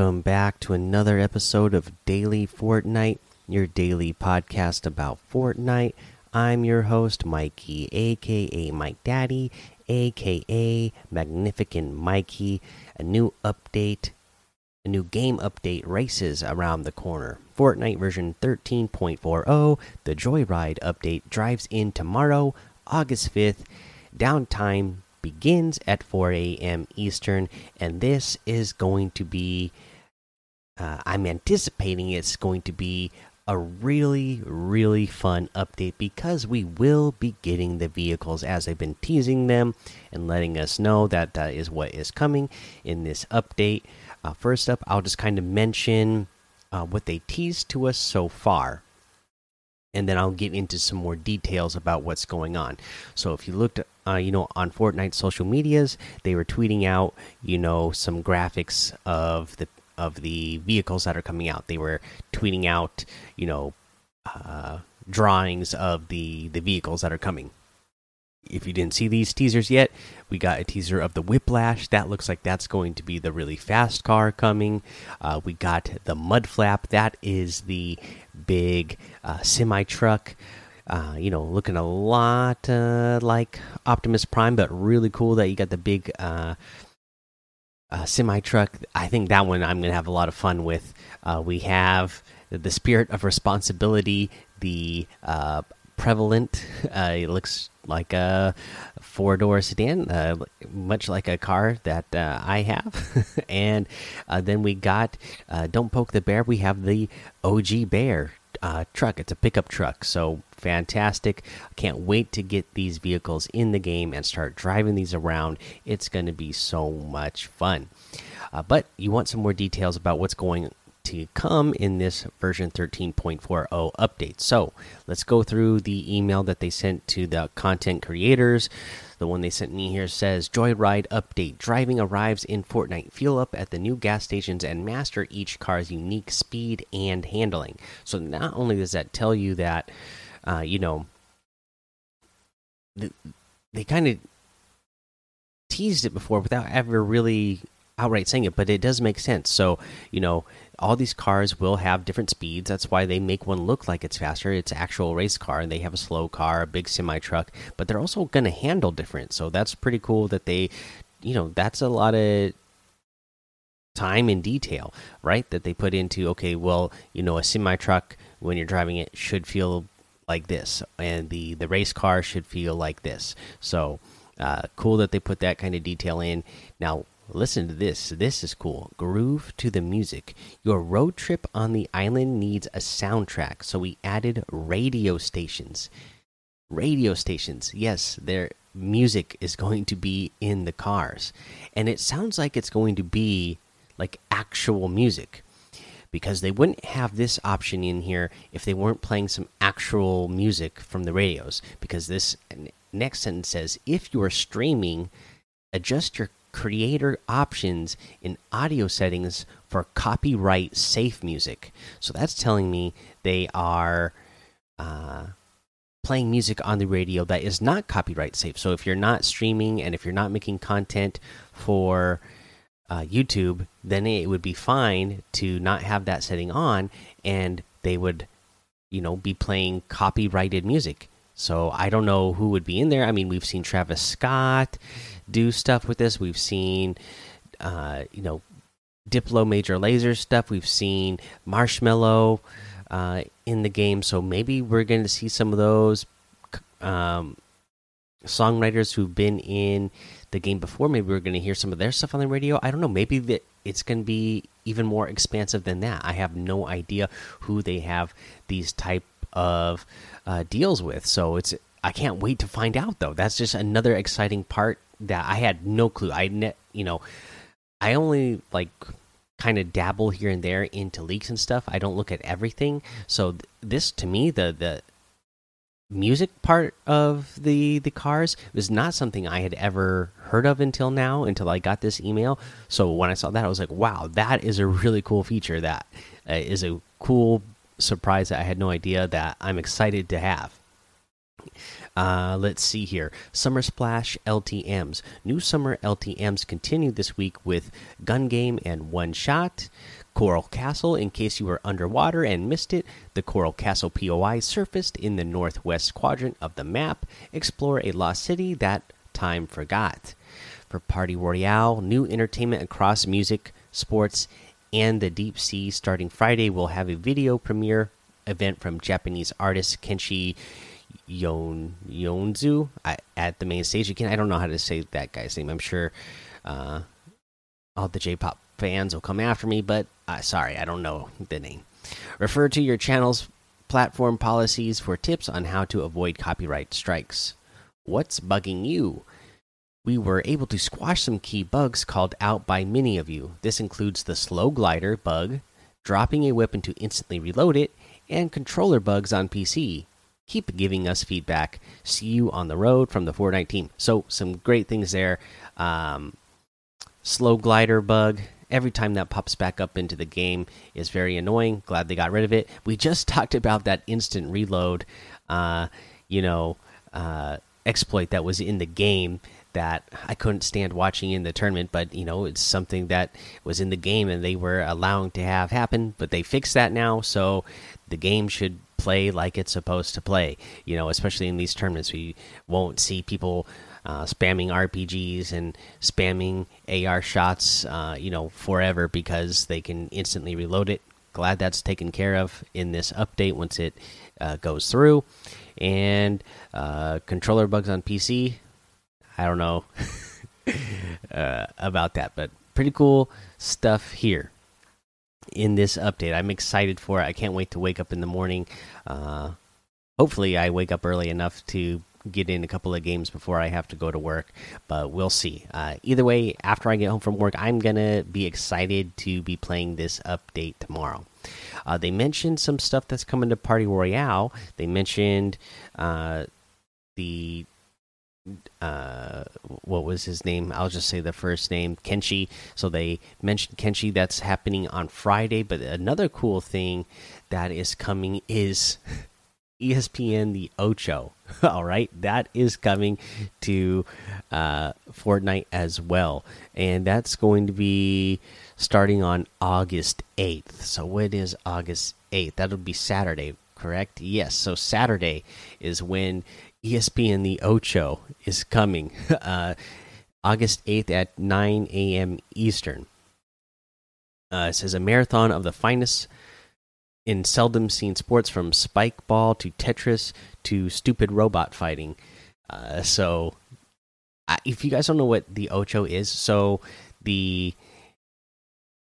Welcome back to another episode of Daily Fortnite, your daily podcast about Fortnite. I'm your host, Mikey, aka Mike Daddy, aka Magnificent Mikey. A new update, a new game update races around the corner. Fortnite version 13.40, the Joyride update drives in tomorrow, August 5th. Downtime begins at 4 a.m. Eastern, and this is going to be. Uh, I'm anticipating it's going to be a really, really fun update because we will be getting the vehicles as they've been teasing them and letting us know that that is what is coming in this update. Uh, first up, I'll just kind of mention uh, what they teased to us so far and then I'll get into some more details about what's going on. So if you looked, uh, you know, on Fortnite social medias, they were tweeting out, you know, some graphics of the of the vehicles that are coming out. They were tweeting out, you know, uh, drawings of the the vehicles that are coming. If you didn't see these teasers yet, we got a teaser of the Whiplash. That looks like that's going to be the really fast car coming. Uh, we got the Mud Flap. That is the big uh, semi truck. Uh, you know, looking a lot uh, like Optimus Prime, but really cool that you got the big uh, uh, semi truck. I think that one I'm going to have a lot of fun with. Uh, we have the Spirit of Responsibility, the uh, prevalent. Uh, it looks like a four door sedan, uh, much like a car that uh, I have. and then we got Don't Poke the Bear. We have the OG Bear truck. It's a pickup truck. So fantastic. Can't wait to get these vehicles in the game and start driving these around. It's going to be so much fun. Uh, but you want some more details about what's going to come in this version 13.40 update. So let's go through the email that they sent to the content creators. The one they sent me here says Joyride update. Driving arrives in Fortnite. Fuel up at the new gas stations and master each car's unique speed and handling. So not only does that tell you that, uh, you know, the, they kind of teased it before without ever really outright saying it, but it does make sense. So, you know, all these cars will have different speeds. That's why they make one look like it's faster. It's actual race car, and they have a slow car, a big semi truck, but they're also going to handle different. So that's pretty cool that they, you know, that's a lot of time and detail, right? That they put into okay, well, you know, a semi truck when you're driving it should feel like this, and the the race car should feel like this. So uh, cool that they put that kind of detail in. Now Listen to this. This is cool. Groove to the music. Your road trip on the island needs a soundtrack, so we added radio stations. Radio stations. Yes, their music is going to be in the cars. And it sounds like it's going to be like actual music because they wouldn't have this option in here if they weren't playing some actual music from the radios because this next sentence says if you're streaming adjust your creator options in audio settings for copyright safe music. So that's telling me they are uh, playing music on the radio that is not copyright safe. So if you're not streaming and if you're not making content for uh, YouTube, then it would be fine to not have that setting on and they would, you know, be playing copyrighted music. So I don't know who would be in there. I mean, we've seen Travis Scott do stuff with this. We've seen, uh, you know, Diplo Major Lazer stuff. We've seen Marshmello uh, in the game. So maybe we're going to see some of those um, songwriters who've been in the game before. Maybe we're going to hear some of their stuff on the radio. I don't know. Maybe that it's going to be even more expansive than that. I have no idea who they have these type of uh, deals with. So it's I can't wait to find out though. That's just another exciting part that I had no clue. I net you know I only like kind of dabble here and there into leaks and stuff. I don't look at everything. So th this to me the the music part of the the cars was not something I had ever heard of until now until I got this email. So when I saw that I was like, "Wow, that is a really cool feature that uh, is a cool surprise that I had no idea that I'm excited to have. Uh, let's see here. Summer Splash LTMs. New Summer LTMs continue this week with Gun Game and One Shot. Coral Castle, in case you were underwater and missed it, the Coral Castle POI surfaced in the northwest quadrant of the map. Explore a lost city that time forgot. For Party Royale, new entertainment across music, sports, and the deep sea starting Friday we'll have a video premiere event from Japanese artist Kenshi Yon Yonzu at the main stage. Again, I don't know how to say that guy's name. I'm sure uh, all the J-pop fans will come after me, but uh, sorry, I don't know the name. Refer to your channel's platform policies for tips on how to avoid copyright strikes. What's bugging you? We were able to squash some key bugs called out by many of you. This includes the slow glider bug, dropping a weapon to instantly reload it, and controller bugs on PC. Keep giving us feedback. See you on the road from the Fortnite team. So, some great things there. Um, slow glider bug every time that pops back up into the game is very annoying. Glad they got rid of it. We just talked about that instant reload, uh, you know, uh, exploit that was in the game that I couldn't stand watching in the tournament, but you know, it's something that was in the game and they were allowing to have happen, but they fixed that now, so the game should play like it's supposed to play. You know, especially in these tournaments, we won't see people uh, spamming RPGs and spamming AR shots, uh, you know, forever because they can instantly reload it. Glad that's taken care of in this update once it uh, goes through. And uh, controller bugs on PC. I don't know uh, about that, but pretty cool stuff here in this update. I'm excited for it. I can't wait to wake up in the morning. Hopefully, I wake up early enough to get in a couple of games before I have to go to work, but we'll see. Uh, either way, after I get home from work, I'm gonna be excited to be playing this update tomorrow. Uh, they mentioned some stuff that's coming to Party Royale. They mentioned uh, the uh, what was his name? I'll just say the first name, Kenshi. So they mentioned Kenshi. That's happening on Friday. But another cool thing that is coming is ESPN the Ocho. All right, that is coming to uh, Fortnite as well, and that's going to be starting on August eighth. So what is August eighth? That'll be Saturday, correct? Yes. So Saturday is when ESPN the Ocho is coming. Uh, August 8th at 9 a.m. Eastern. Uh, it says a marathon of the finest in seldom seen sports from spike ball to Tetris to stupid robot fighting. Uh, so, if you guys don't know what the Ocho is, so the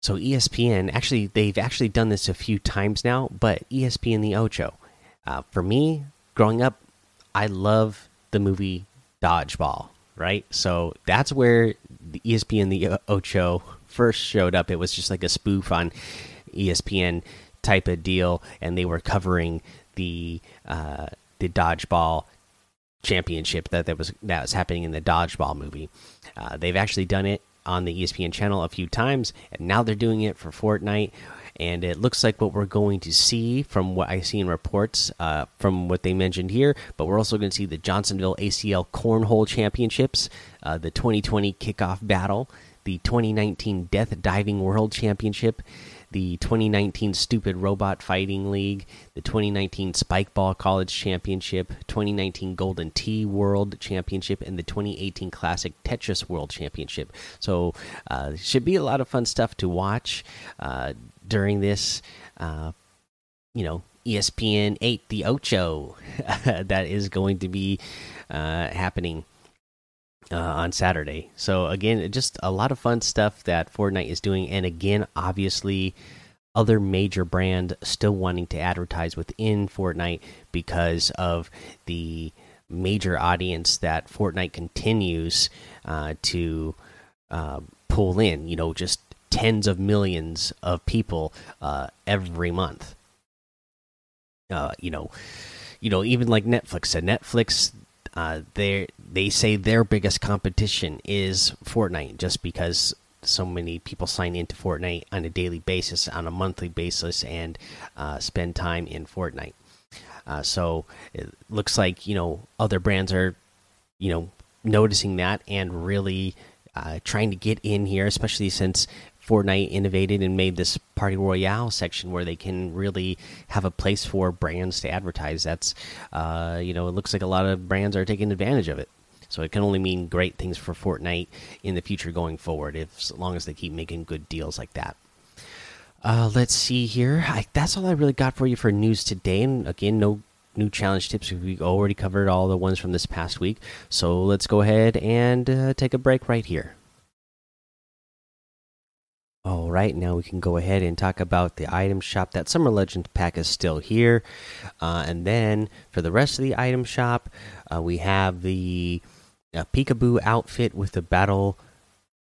so ESPN actually they've actually done this a few times now, but ESPN the Ocho. Uh, for me, growing up, I love the movie Dodgeball, right? So that's where the ESPN the Ocho first showed up. It was just like a spoof on ESPN type of deal, and they were covering the uh, the dodgeball championship that that was that was happening in the dodgeball movie. Uh, they've actually done it on the ESPN channel a few times, and now they're doing it for Fortnite. And it looks like what we're going to see from what I see in reports uh, from what they mentioned here. But we're also going to see the Johnsonville ACL Cornhole Championships, uh, the 2020 Kickoff Battle, the 2019 Death Diving World Championship, the 2019 Stupid Robot Fighting League, the 2019 Spikeball College Championship, 2019 Golden Tee World Championship, and the 2018 Classic Tetris World Championship. So, uh, should be a lot of fun stuff to watch uh, during this. Uh, you know, ESPN 8, the Ocho, that is going to be uh, happening uh, on Saturday. So again, just a lot of fun stuff that Fortnite is doing, and again, obviously, other major brand still wanting to advertise within Fortnite because of the major audience that Fortnite continues uh, to uh, pull in. You know, just tens of millions of people uh, every month. Uh, you know, you know, even like Netflix. So Netflix uh, they they say their biggest competition is Fortnite, just because so many people sign into Fortnite on a daily basis, on a monthly basis, and uh, spend time in Fortnite. Uh, so it looks like you know other brands are, you know, noticing that and really uh, trying to get in here, especially since Fortnite innovated and made this Party Royale section where they can really have a place for brands to advertise. That's, uh, you know, it looks like a lot of brands are taking advantage of it. So it can only mean great things for Fortnite in the future going forward, if as long as they keep making good deals like that. Uh, let's see here. I, that's all I really got for you for news today. And again, no new challenge tips. We already covered all the ones from this past week. So let's go ahead and uh, take a break right here. All right, now we can go ahead and talk about the item shop. That Summer Legend pack is still here. Uh, and then for the rest of the item shop, uh, we have the uh, Peekaboo outfit with the battle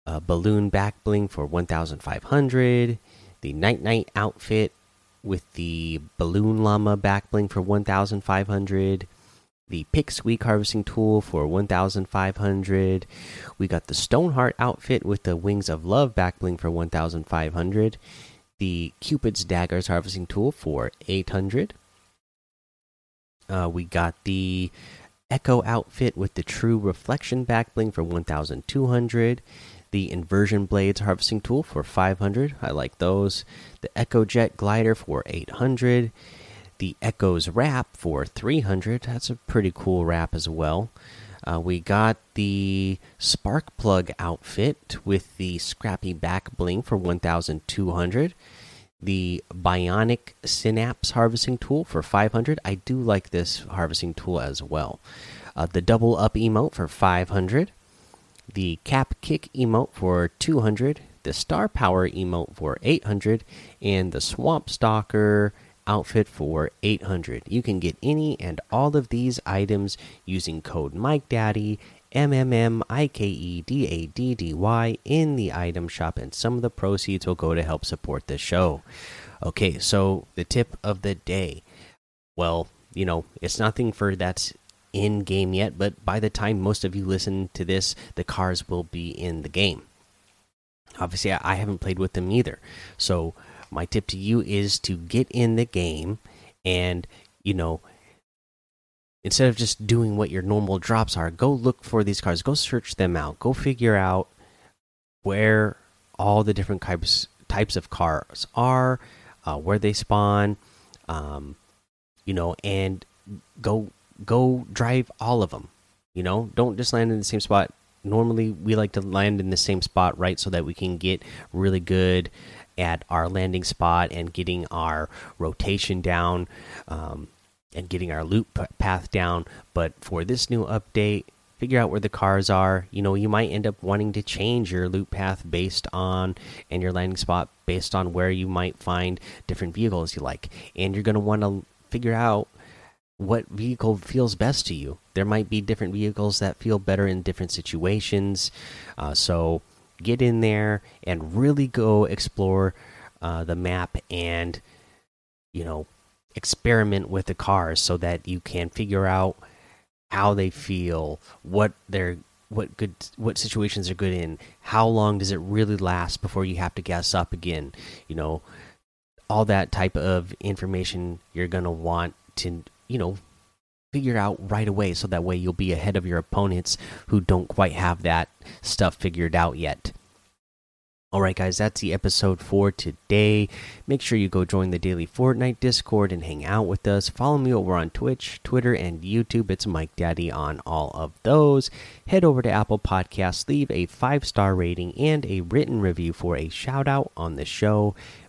uh, balloon back bling for 1,500. The Nite Nite outfit with the balloon llama back bling for 1,500 the pick squeak harvesting tool for 1500 we got the stoneheart outfit with the wings of love backbling for 1500 the cupid's daggers harvesting tool for 800 uh, we got the echo outfit with the true reflection backbling for 1200 the inversion blades harvesting tool for 500 i like those. The echo jet glider for 800 the Echoes wrap for 300. That's a pretty cool wrap as well. Uh, we got the spark plug outfit with the scrappy back bling for 1200. The bionic synapse harvesting tool for 500. I do like this harvesting tool as well. Uh, the double up emote for 500. The cap kick emote for 200. The star power emote for 800. And the swamp stalker outfit for 800. You can get any and all of these items using code MikeDaddy M M M I K E D A D D Y in the item shop, and some of the proceeds will go to help support the show. Okay, so the tip of the day. Well, you know, it's nothing for that's in game yet, but by the time most of you listen to this, the cars will be in the game. Obviously, I haven't played with them either. So, my tip to you is to get in the game and you know instead of just doing what your normal drops are go look for these cards. Go search them out. Go figure out where all the different types types of cars are uh, where they spawn um, you know and go go drive all of them you know? Don't just land in the same spot. Normally we like to land in the same spot right so that we can get really good at our landing spot and getting our rotation down um, and getting our loop path down. But for this new update, figure out where the cars are. You know, you might end up wanting to change your loop path based on and your landing spot based on where you might find different vehicles you like. And you're going to want to figure out what vehicle feels best to you. There might be different vehicles that feel better in different situations. Uh, so, get in there and really go explore uh, the map and you know experiment with the cars so that you can figure out how they feel what they're what good what situations are good in how long does it really last before you have to gas up again you know? All that type of information you're going to want to you know figure out right away so that way you'll be ahead of your opponents who don't quite have that stuff figured out yet. All right, guys, that's the episode for today. Make sure you go join the daily Fortnite Discord and hang out with us. Follow me over on Twitch, Twitter, and YouTube. It's Mike Daddy on all of those. Head over to Apple Podcasts, leave a five star rating and a written review for a shout out on the show.